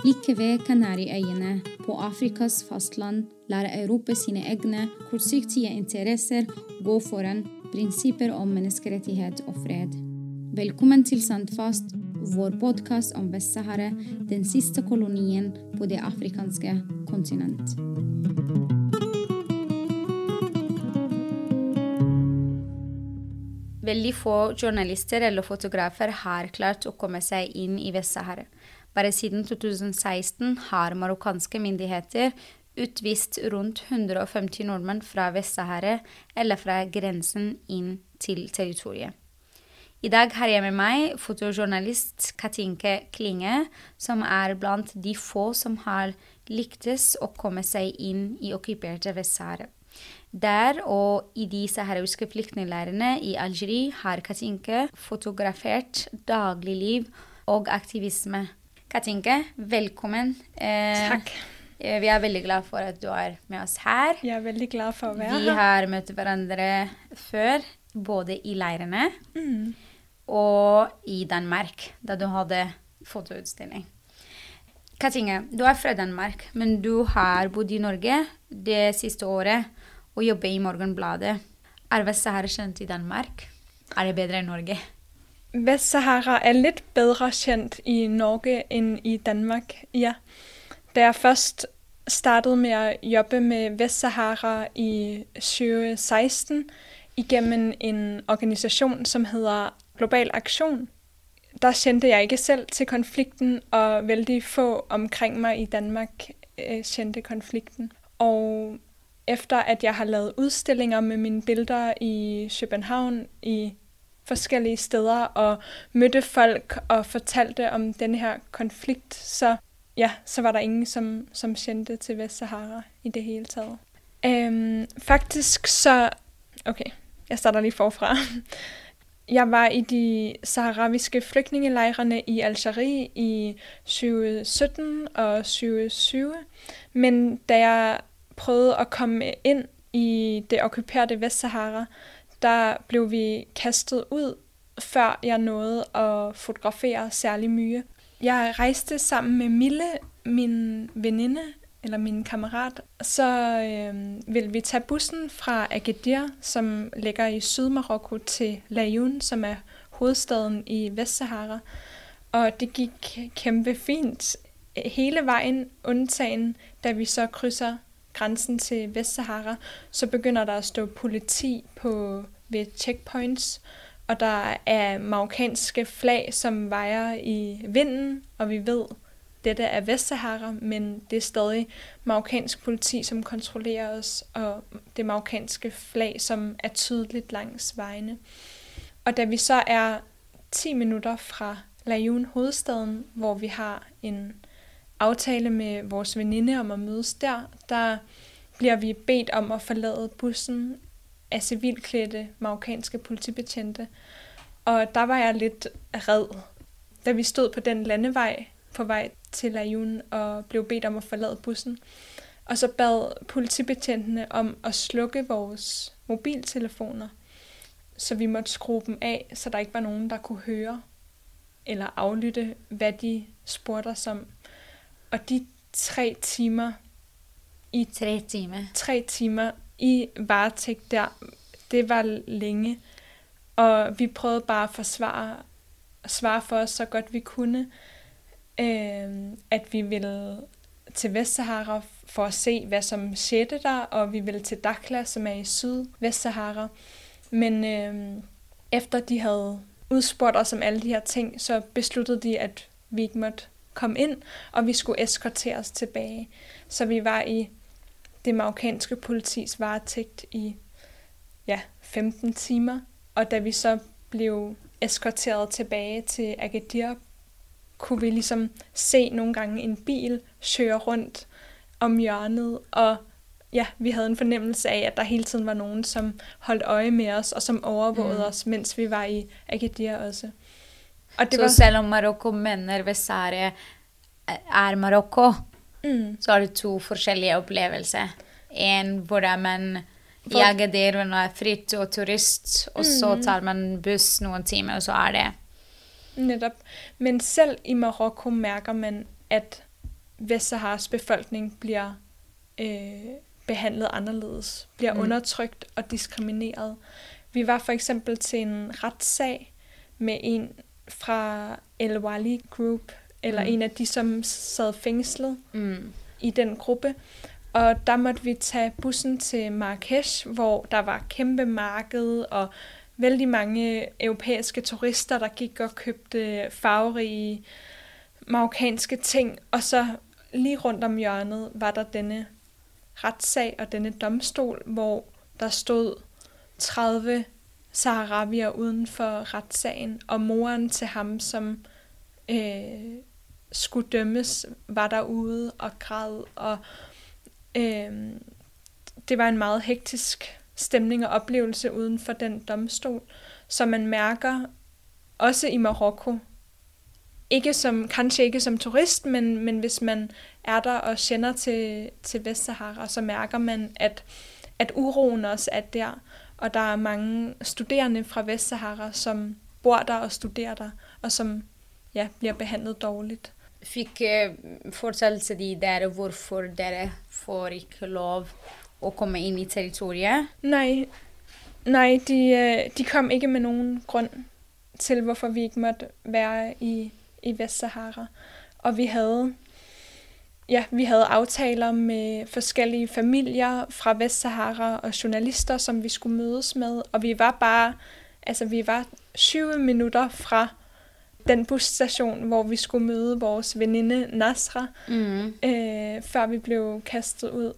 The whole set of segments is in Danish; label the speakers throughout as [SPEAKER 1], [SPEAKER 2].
[SPEAKER 1] Like ved Kanariøyene, på Afrikas fastland, lar Europa sine egne kortsiktige interesser gå foran prinsipper om menneskerettighet og fred. Velkommen til Sandfast, vår podkast om Vest-Sahara, den siste kolonien på det afrikanske kontinent. Veldig få journalister eller fotografer har klart å komme seg inn i Vest-Sahara. Bare siden 2016 har marokkanske myndigheter utvist rundt 150 nordmenn fra Vest-Sahara eller fra grensen inn til territoriet. I dag har jeg med meg fotojournalist Katinke Klinge, som er blant de få som har lyktes å komme seg inn i okkuperte Vest-Sahara. Der og i de saharawiske flyktningleirene i Algerie har Katinke fotografert dagligliv og aktivisme. Katinke, velkommen.
[SPEAKER 2] Eh, Takk.
[SPEAKER 1] Eh, vi er veldig glad for at du er med oss her.
[SPEAKER 2] Jeg er veldig glad for å være her.
[SPEAKER 1] Vi har møtt hverandre før, både i leirene mm. og i Danmark, da du hadde fotoutstilling. Katinge, du er fra Danmark, men du har bodd i Norge det siste året og jobbe i Morgenbladet. Er Vest-Sahara kjent i Danmark? Er det bedre enn Norge?
[SPEAKER 2] Vestsahara er lidt bedre kendt i Norge end i Danmark, ja. Da jeg først startede med at jobbe med Vestsahara i 2016 igennem en organisation, som hedder Global Aktion, der kendte jeg ikke selv til konflikten, og vældig få omkring mig i Danmark øh, kendte konflikten. Og efter at jeg har lavet udstillinger med mine billeder i København i forskellige steder og mødte folk og fortalte om den her konflikt, så ja, så var der ingen, som, som kendte til Vestsahara i det hele taget. Øhm, faktisk så... Okay, jeg starter lige forfra. Jeg var i de saharaviske flygtningelejrene i Algerie i 2017 og 2020, men da jeg prøvede at komme ind i det okkuperede Vestsahara, der blev vi kastet ud, før jeg nåede at fotografere særlig mye. Jeg rejste sammen med Mille, min veninde, eller min kammerat, så øh, ville vi tage bussen fra Agadir, som ligger i Sydmarokko, til Layoun, som er hovedstaden i Vestsahara. Og det gik kæmpe fint hele vejen, undtagen da vi så krydser grænsen til Vestsahara, så begynder der at stå politi på ved checkpoints, og der er marokkanske flag, som vejer i vinden, og vi ved, dette er Vestsahara, men det er stadig marokkansk politi, som kontrollerer os, og det marokkanske flag, som er tydeligt langs vejene. Og da vi så er 10 minutter fra Layoun, hovedstaden, hvor vi har en aftale med vores veninde om at mødes der, der bliver vi bedt om at forlade bussen af civilklædte marokkanske politibetjente. Og der var jeg lidt red, da vi stod på den landevej på vej til Layoun og blev bedt om at forlade bussen. Og så bad politibetjentene om at slukke vores mobiltelefoner, så vi måtte skrue dem af, så der ikke var nogen, der kunne høre eller aflytte, hvad de spurgte os om. Og de tre timer
[SPEAKER 1] i tre timer,
[SPEAKER 2] tre timer i varetægt der, det var længe. Og vi prøvede bare at forsvare, svare for os så godt vi kunne, øh, at vi ville til Vestsahara for at se, hvad som skete der, og vi ville til Dakla, som er i syd Vestsahara. Men øh, efter de havde udspurgt os om alle de her ting, så besluttede de, at vi ikke måtte kom ind, og vi skulle eskorteres tilbage. Så vi var i det marokkanske politis varetægt i ja, 15 timer, og da vi så blev eskorteret tilbage til Agadir, kunne vi ligesom se nogle gange en bil køre rundt om hjørnet, og ja, vi havde en fornemmelse af, at der hele tiden var nogen, som holdt øje med os, og som overvågede mm. os, mens vi var i Agadir også.
[SPEAKER 1] Og det så var... selv om Marokko mener Vesare er Marokko, mm. så har du to forskjellige opplevelser. En hvor man i Agadir man er fritt og turist, og mm. så tar man buss noen timer, og så er det
[SPEAKER 2] Nettopp. Men selv i Marokko merker man at Vestsaharas befolkning bliver øh, behandlet anderledes, bliver mm. undertrykt og diskrimineret. Vi var for eksempel til en retssag med en fra El Wali Group, eller mm. en af de, som sad fængslet mm. i den gruppe. Og der måtte vi tage bussen til Marrakesh, hvor der var kæmpe marked og vældig mange europæiske turister, der gik og købte farverige marokkanske ting. Og så lige rundt om hjørnet var der denne retssag og denne domstol, hvor der stod 30 saharavier uden for retssagen, og moren til ham, som øh, skulle dømmes, var derude og græd, og øh, det var en meget hektisk stemning og oplevelse uden for den domstol, som man mærker også i Marokko. Ikke som, kanskje ikke som turist, men, men hvis man er der og kender til, til Vestsahara, så mærker man, at, at uroen også er der. Og der er mange studerende fra Vestsahara, som bor der og studerer der, og som ja, bliver behandlet dårligt.
[SPEAKER 1] Fikk eh, fortalte de dere hvorfor dere får ikke lov å komme inn i territoriet?
[SPEAKER 2] Nej, nej de, øh, de kom ikke med nogen grund til, hvorfor vi ikke måtte være i, i Vestsahara. Og vi havde ja, vi havde aftaler med forskellige familier fra Vestsahara og journalister, som vi skulle mødes med, og vi var bare, altså vi var 20 minutter fra den busstation, hvor vi skulle møde vores veninde Nasra, mm. øh, før vi blev kastet ud.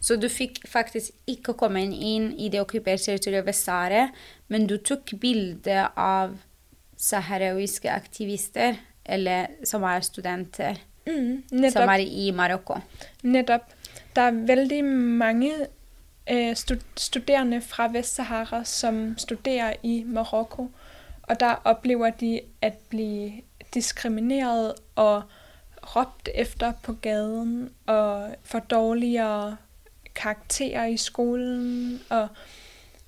[SPEAKER 1] Så du fik faktisk ikke komme ind i det okkuperte territoriet Vestsahara, men du tog bilder af saharawiske aktivister, eller som er studenter? Mm, netop. Som er i Marokko.
[SPEAKER 2] Netop. Der er vældig mange øh, studerende fra Vestsahara, som studerer i Marokko, og der oplever de at blive diskrimineret og råbt efter på gaden, og for dårligere karakterer i skolen, og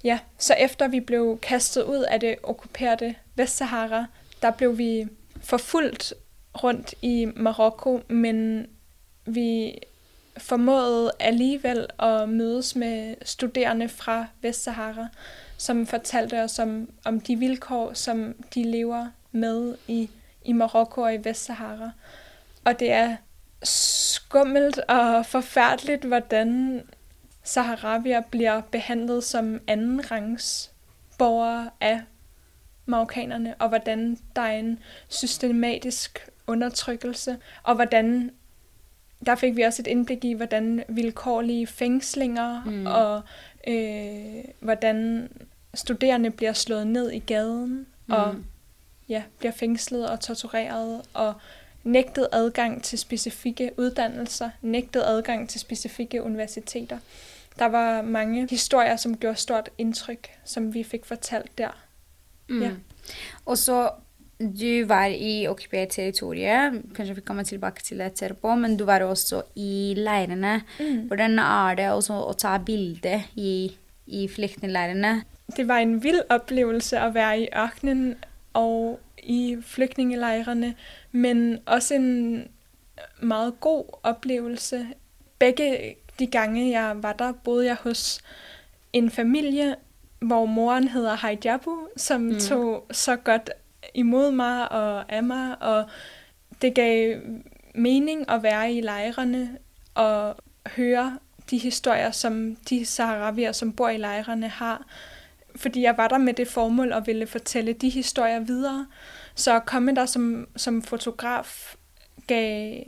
[SPEAKER 2] ja, så efter vi blev kastet ud af det okkuperede Vestsahara, der blev vi forfulgt rundt i Marokko, men vi formåede alligevel at mødes med studerende fra Vestsahara, som fortalte os om, om de vilkår, som de lever med i, i Marokko og i Vestsahara. Og det er skummelt og forfærdeligt, hvordan saharavier bliver behandlet som anden rangs borgere af marokkanerne, og hvordan der er en systematisk undertrykkelse, og hvordan der fik vi også et indblik i, hvordan vilkårlige fængslinger mm. og øh, hvordan studerende bliver slået ned i gaden mm. og ja, bliver fængslet og tortureret og nægtet adgang til specifikke uddannelser, nægtet adgang til specifikke universiteter. Der var mange historier, som gjorde stort indtryk, som vi fik fortalt der.
[SPEAKER 1] Mm. Ja. Og så du var i okkupert territorium, kanskje vi kommer tilbake til det etterpå, men du var også i leirene. Mm. Hvordan er det også å ta bilde i, i flyktningleirene?
[SPEAKER 2] Det var en vild oplevelse at være i ørkenen og i flygtningelejrene, men også en meget god oplevelse. Begge de gange jeg var der, boede jeg hos en familie, hvor moren hedder Haijabu, som mm. tog så godt imod mig og af mig, og det gav mening at være i lejrene og høre de historier, som de saharavier, som bor i lejrene, har. Fordi jeg var der med det formål at ville fortælle de historier videre. Så at komme der som, som fotograf gav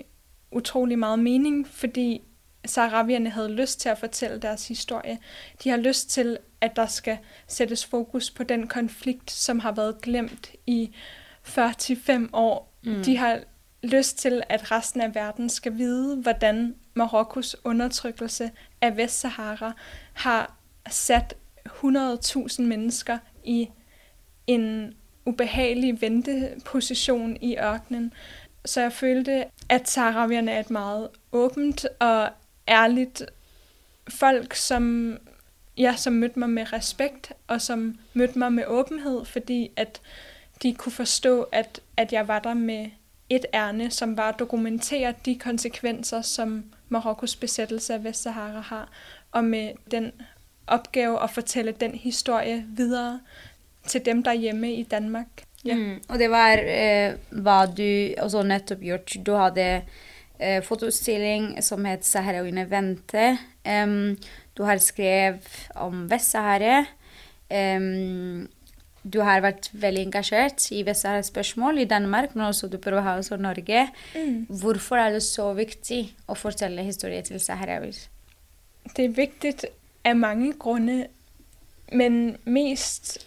[SPEAKER 2] utrolig meget mening, fordi saharavierne havde lyst til at fortælle deres historie. De har lyst til, at der skal sættes fokus på den konflikt, som har været glemt i 45 år. Mm. De har lyst til, at resten af verden skal vide, hvordan Marokkos undertrykkelse af Vestsahara har sat 100.000 mennesker i en ubehagelig venteposition i ørkenen. Så jeg følte, at saharavierne er et meget åbent og ærligt folk, som, ja, som mødte mig med respekt, og som mødte mig med åbenhed, fordi at de kunne forstå, at, at jeg var der med et ærne, som var at dokumentere de konsekvenser, som Marokkos besættelse af Vestsahara har, og med den opgave at fortælle den historie videre til dem der hjemme i Danmark.
[SPEAKER 1] Ja. Mm, og det var øh, eh, hva du også nettopp gjort. Du hadde øh, fotoutstilling som het 'Saharawiene vente'. Um, du har skrevet om Vest-Sahara. Um, du har vært veldig engasjert i Vest-Sahara-spørsmål i Danmark, men også du prøver å ha også Norge. Mm. Hvorfor er det så viktig å fortelle historier til saharawier?
[SPEAKER 2] Det er vigtig af mange grunde, men mest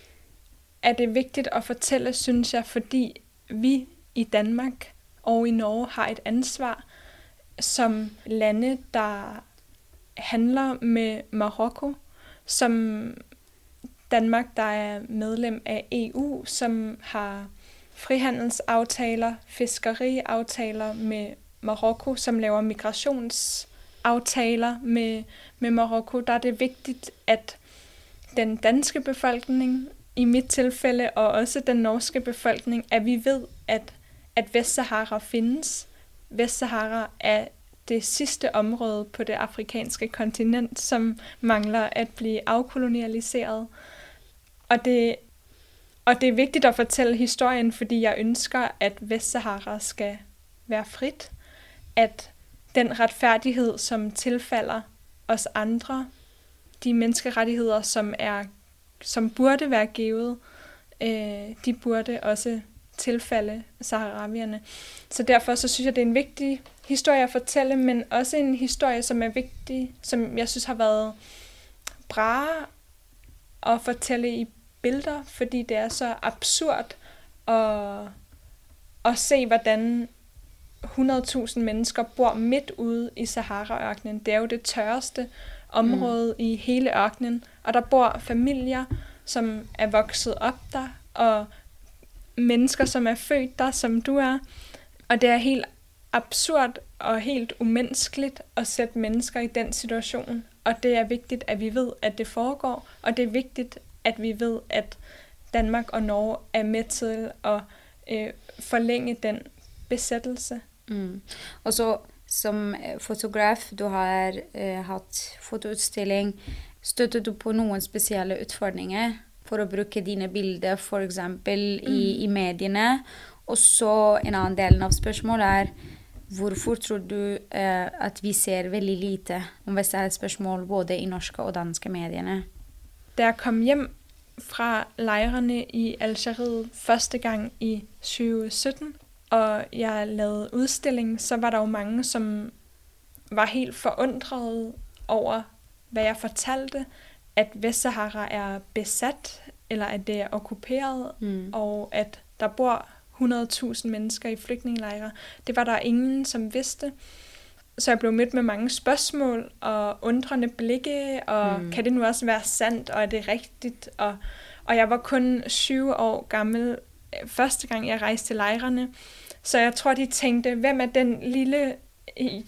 [SPEAKER 2] er det vigtigt at fortælle, synes jeg, fordi vi i Danmark og i Norge har et ansvar som lande, der handler med Marokko, som Danmark, der er medlem af EU, som har frihandelsaftaler, fiskeriaftaler med Marokko, som laver migrationsaftaler med, med Marokko, der er det vigtigt, at den danske befolkning, i mit tilfælde, og også den norske befolkning, at vi ved, at, at Vestsahara findes. Vestsahara er det sidste område på det afrikanske kontinent, som mangler at blive afkolonialiseret. Og det, og det er vigtigt at fortælle historien, fordi jeg ønsker, at Vestsahara skal være frit. At den retfærdighed, som tilfalder os andre, de menneskerettigheder, som er som burde være givet, øh, de burde også tilfalde saharavierne. Så derfor så synes jeg, det er en vigtig historie at fortælle, men også en historie, som er vigtig, som jeg synes har været bra at fortælle i billeder, fordi det er så absurd at, at se, hvordan 100.000 mennesker bor midt ude i Sahara-ørkenen. Det er jo det tørreste område mm. i hele ørkenen, og der bor familier, som er vokset op der, og mennesker, som er født der, som du er. Og det er helt absurd og helt umenneskeligt at sætte mennesker i den situation. Og det er vigtigt, at vi ved, at det foregår, og det er vigtigt, at vi ved, at Danmark og Norge er med til at øh, forlænge den besættelse.
[SPEAKER 1] Mm. Og så som eh, fotograf, du har eh, hatt fotoutstilling. Støtter du på noen spesielle utfordringer for å bruke dine bilder f.eks. Mm. I, i mediene? Og så en annen del av spørsmålet er hvorfor tror du eh, at vi ser veldig lite om spørsmål både i norske og danske mediene?
[SPEAKER 2] Da jeg kom hjem fra lejrene i Algeriet første gang i 2017, og jeg lavede udstilling, så var der jo mange, som var helt forundrede over, hvad jeg fortalte, at Vestsahara er besat, eller at det er okkuperet, mm. og at der bor 100.000 mennesker i flygtningelejre. Det var der ingen, som vidste. Så jeg blev mødt med mange spørgsmål og undrende blikke, og mm. kan det nu også være sandt, og er det rigtigt? Og, og jeg var kun 20 år gammel, øh, første gang jeg rejste til lejrene. Så jeg tror, de tænkte, hvem er den lille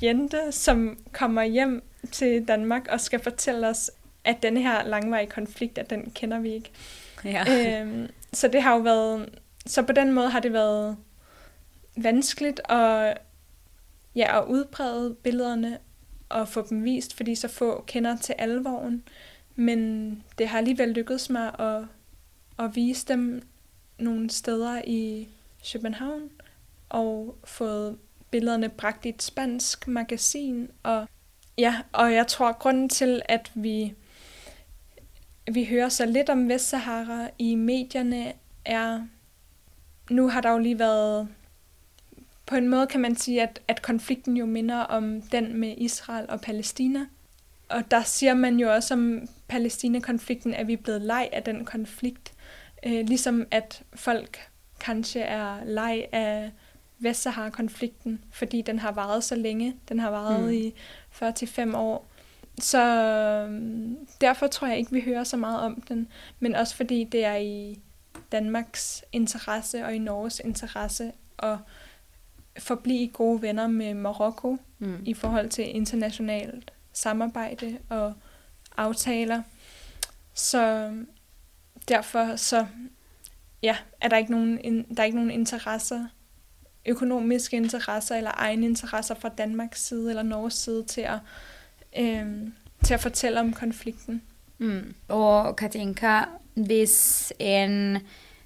[SPEAKER 2] jente, som kommer hjem til Danmark og skal fortælle os, at denne her langvarige konflikt, at den kender vi ikke. Ja. Øhm, så det har jo været, så på den måde har det været vanskeligt at, ja, at udbrede billederne og få dem vist, fordi så få kender til alvoren. Men det har alligevel lykkedes mig at, at vise dem nogle steder i København, og fået billederne bragt i et spansk magasin. Og, ja, og jeg tror, at grunden til, at vi, vi hører så lidt om Vestsahara i medierne, er, nu har der jo lige været, på en måde kan man sige, at, at konflikten jo minder om den med Israel og Palæstina. Og der siger man jo også om Palæstina-konflikten, at vi er blevet leg af den konflikt. Øh, ligesom at folk kanskje er leg af Vestsahara-konflikten, fordi den har varet så længe. Den har varet mm. i 45 år. Så øhm, derfor tror jeg ikke, vi hører så meget om den. Men også fordi det er i Danmarks interesse og i Norges interesse at forblive gode venner med Marokko mm. i forhold til internationalt samarbejde og aftaler. Så derfor så ja, er der ikke nogen, der er ikke nogen interesser økonomiske interesser eller egne interesser fra Danmarks side eller Norges side til at, øh, til at fortælle om konflikten.
[SPEAKER 1] Mm. Og Katinka, hvis en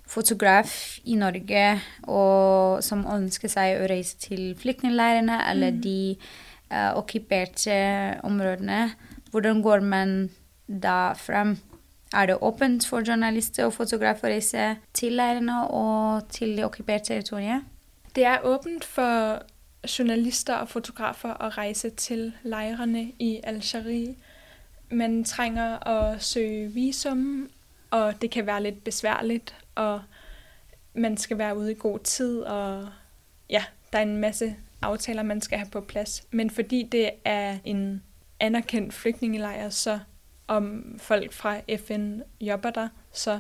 [SPEAKER 1] fotograf i Norge og som ønsker seg å reise til flyktningleirene eller mm. de uh, okkuperte områdene, hvordan går man da frem? Er det åpent for journalister og fotografer å reise til leirene og til det okkuperte territoriet?
[SPEAKER 2] Det er åpent for journalister og fotografer å reise til leirene i Algerie. Man trænger at søge visum, og det kan være lidt besværligt, og man skal være ude i god tid, og ja, der er en masse aftaler, man skal have på plads. Men fordi det er en anerkendt flygtningelejr, så om folk fra FN jobber der, så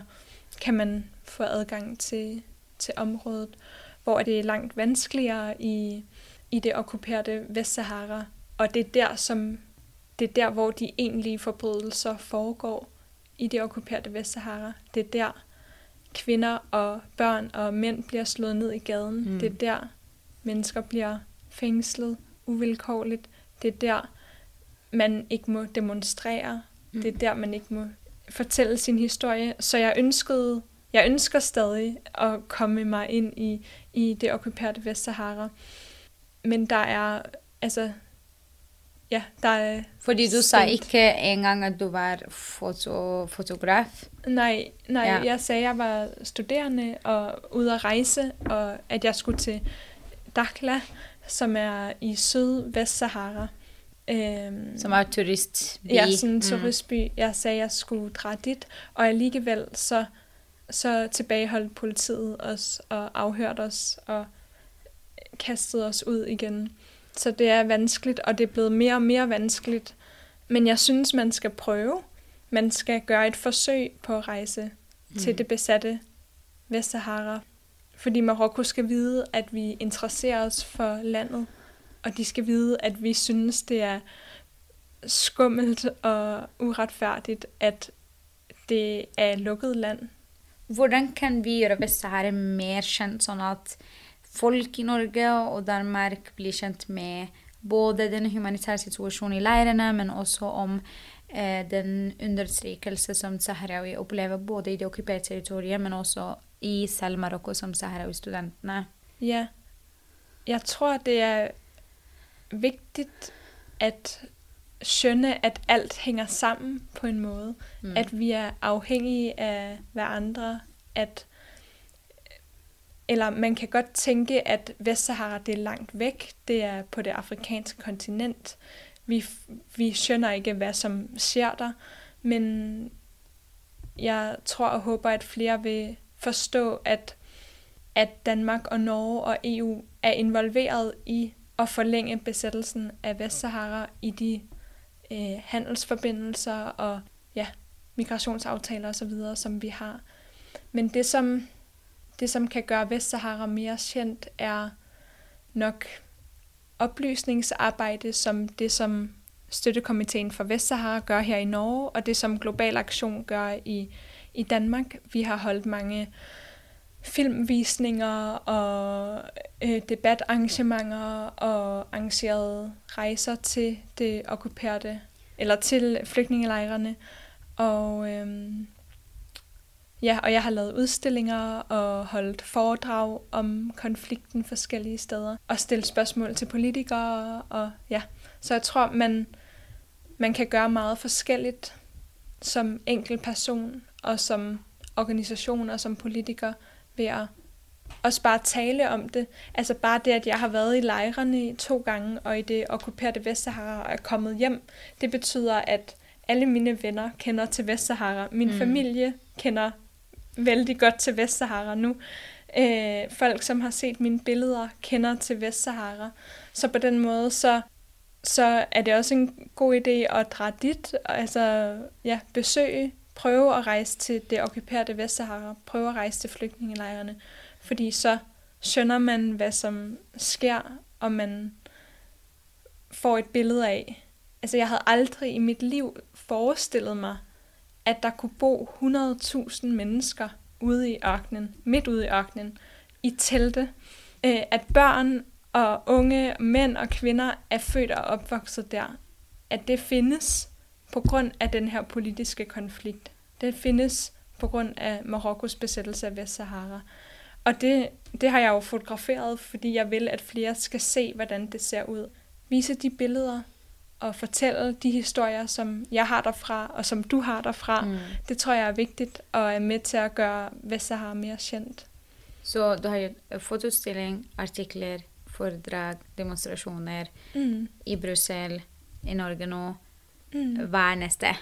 [SPEAKER 2] kan man få adgang til, til området, hvor det er langt vanskeligere i, i det okkuperede Vestsahara. Og det er der, som, det er der, hvor de egentlige forbrydelser foregår i det okkuperede Vestsahara. Det er der, kvinder og børn og mænd bliver slået ned i gaden. Mm. Det er der, mennesker bliver fængslet uvilkårligt. Det er der, man ikke må demonstrere. Mm. Det er der, man ikke må fortælle sin historie. Så jeg ønskede, jeg ønsker stadig at komme mig ind i, i det okkuperede Vestsahara. Men der er, altså, ja, der er...
[SPEAKER 1] Fordi du sagde ikke engang, at du var foto, fotograf.
[SPEAKER 2] Nej, nej ja. jeg sagde, at jeg var studerende og ude at rejse, og at jeg skulle til Dakhla, som er i syd-vest-Sahara.
[SPEAKER 1] Øhm, som er turistby.
[SPEAKER 2] Ja, sådan en mm. turistby. Mm. Jeg sagde, at jeg skulle dra dit, og alligevel så, så tilbageholdt politiet os og afhørte os og kastede os ud igen. Så det er vanskeligt, og det er blevet mere og mere vanskeligt. Men jeg synes, man skal prøve. Man skal gøre et forsøg på at rejse mm. til det besatte Vestsahara. Fordi Marokko skal vide, at vi interesserer os for landet, og de skal vide, at vi synes, det er skummelt og uretfærdigt, at det er et lukket land.
[SPEAKER 1] Hvordan kan vi gjøre Vestsahara mer kjent, sånn at folk i Norge og Danmark blir kjent med både den humanitære situasjonen i leirene, men også om eh, den undertrykkelse som saharawi opplever både i det okkuperte territoriet, men også i selv Marokko som saharawi-studentene.
[SPEAKER 2] Ja. Jeg tror, det er vigtigt at skønne, at alt hænger sammen på en måde. Mm. At vi er afhængige af hverandre. At, eller man kan godt tænke, at Vestsahara det er langt væk. Det er på det afrikanske kontinent. Vi, vi skønner ikke, hvad som sker der. Men jeg tror og håber, at flere vil forstå, at, at Danmark og Norge og EU er involveret i at forlænge besættelsen af Vestsahara i de øh, handelsforbindelser og ja, migrationsaftaler osv., som vi har. Men det som, det, som kan gøre Vestsahara mere kendt, er nok oplysningsarbejde, som det, som Støttekomiteen for Vestsahara gør her i Norge, og det, som Global Aktion gør i i Danmark. Vi har holdt mange filmvisninger og øh, debatarrangementer og arrangeret rejser til det okkuperte, eller til flygtningelejrene. Og, øh, ja, og jeg har lavet udstillinger og holdt foredrag om konflikten forskellige steder. Og stillet spørgsmål til politikere. Og, ja. Så jeg tror, man, man kan gøre meget forskelligt som enkel person og som organisation og som politiker ved at også bare tale om det. Altså bare det, at jeg har været i lejrene to gange, og i det okkuperede Vestsahara er kommet hjem, det betyder, at alle mine venner kender til Vestsahara. Min mm. familie kender vældig godt til Vestsahara nu. Øh, folk, som har set mine billeder, kender til Vestsahara. Så på den måde, så, så er det også en god idé at drage dit, altså ja, besøge prøve at rejse til det okkuperede Vestsahara, prøve at rejse til flygtningelejrene, fordi så skønner man, hvad som sker, og man får et billede af. Altså, jeg havde aldrig i mit liv forestillet mig, at der kunne bo 100.000 mennesker ude i ørkenen, midt ude i ørkenen, i telte, øh, at børn og unge mænd og kvinder er født og opvokset der, at det findes på grund af den her politiske konflikt. Det findes på grund af Marokkos besættelse af Vestsahara. Og det, det har jeg jo fotograferet, fordi jeg vil, at flere skal se, hvordan det ser ud. Vise de billeder og fortælle de historier, som jeg har derfra, og som du har derfra. Mm. Det tror jeg er vigtigt, og er med til at gøre Vestsahara mere kendt.
[SPEAKER 1] Så du har gjort fotostilling, artikler, foredrag, demonstrationer mm. i Brussel, i Norge nå. Mm. Hva er neste?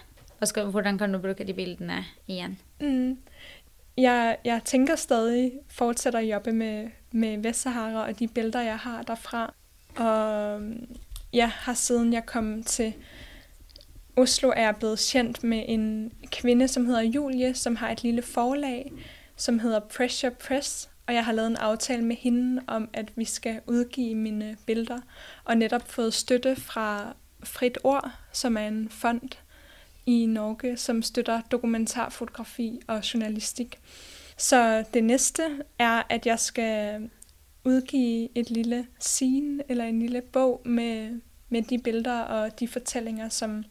[SPEAKER 1] Skal, hvordan kan du bruke de bildene igjen? Mm.
[SPEAKER 2] Jeg, jeg tænker stadig fortsætter at jobbe med, med Vestsahara og de billeder, jeg har derfra. Og jeg har siden jeg kom til Oslo, er jeg blevet kendt med en kvinde, som hedder Julie, som har et lille forlag, som hedder Pressure Press. Og jeg har lavet en aftale med hende om, at vi skal udgive mine billeder. Og netop fået støtte fra Frit Ord, som er en fond, i Norge, som støtter dokumentarfotografi og journalistik. Så det næste er, at jeg skal udgive et lille scene eller en lille bog med, med de billeder og de fortællinger, som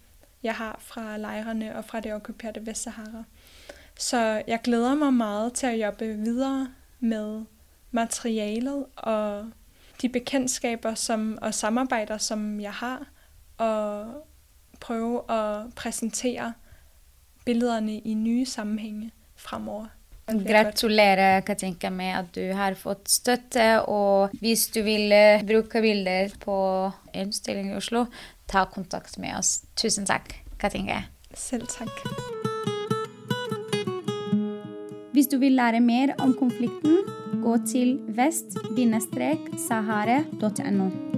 [SPEAKER 2] jeg har fra lejrene og fra det okkuperede Vestsahara. Så jeg glæder mig meget til at jobbe videre med materialet og de bekendtskaber som, og samarbejder, som jeg har, og prøve at præsentere billederne i nye sammenhænge fremover.
[SPEAKER 1] Gratulerer Katinka med at du har fått støtte. Og hvis du vil eh, bruke bilder på utstilling i Oslo, ta kontakt med oss. Tusen takk, Katinka.
[SPEAKER 2] Selv takk.
[SPEAKER 1] Hvis du vil lære mer om konflikten, gå til vest-sahare.no.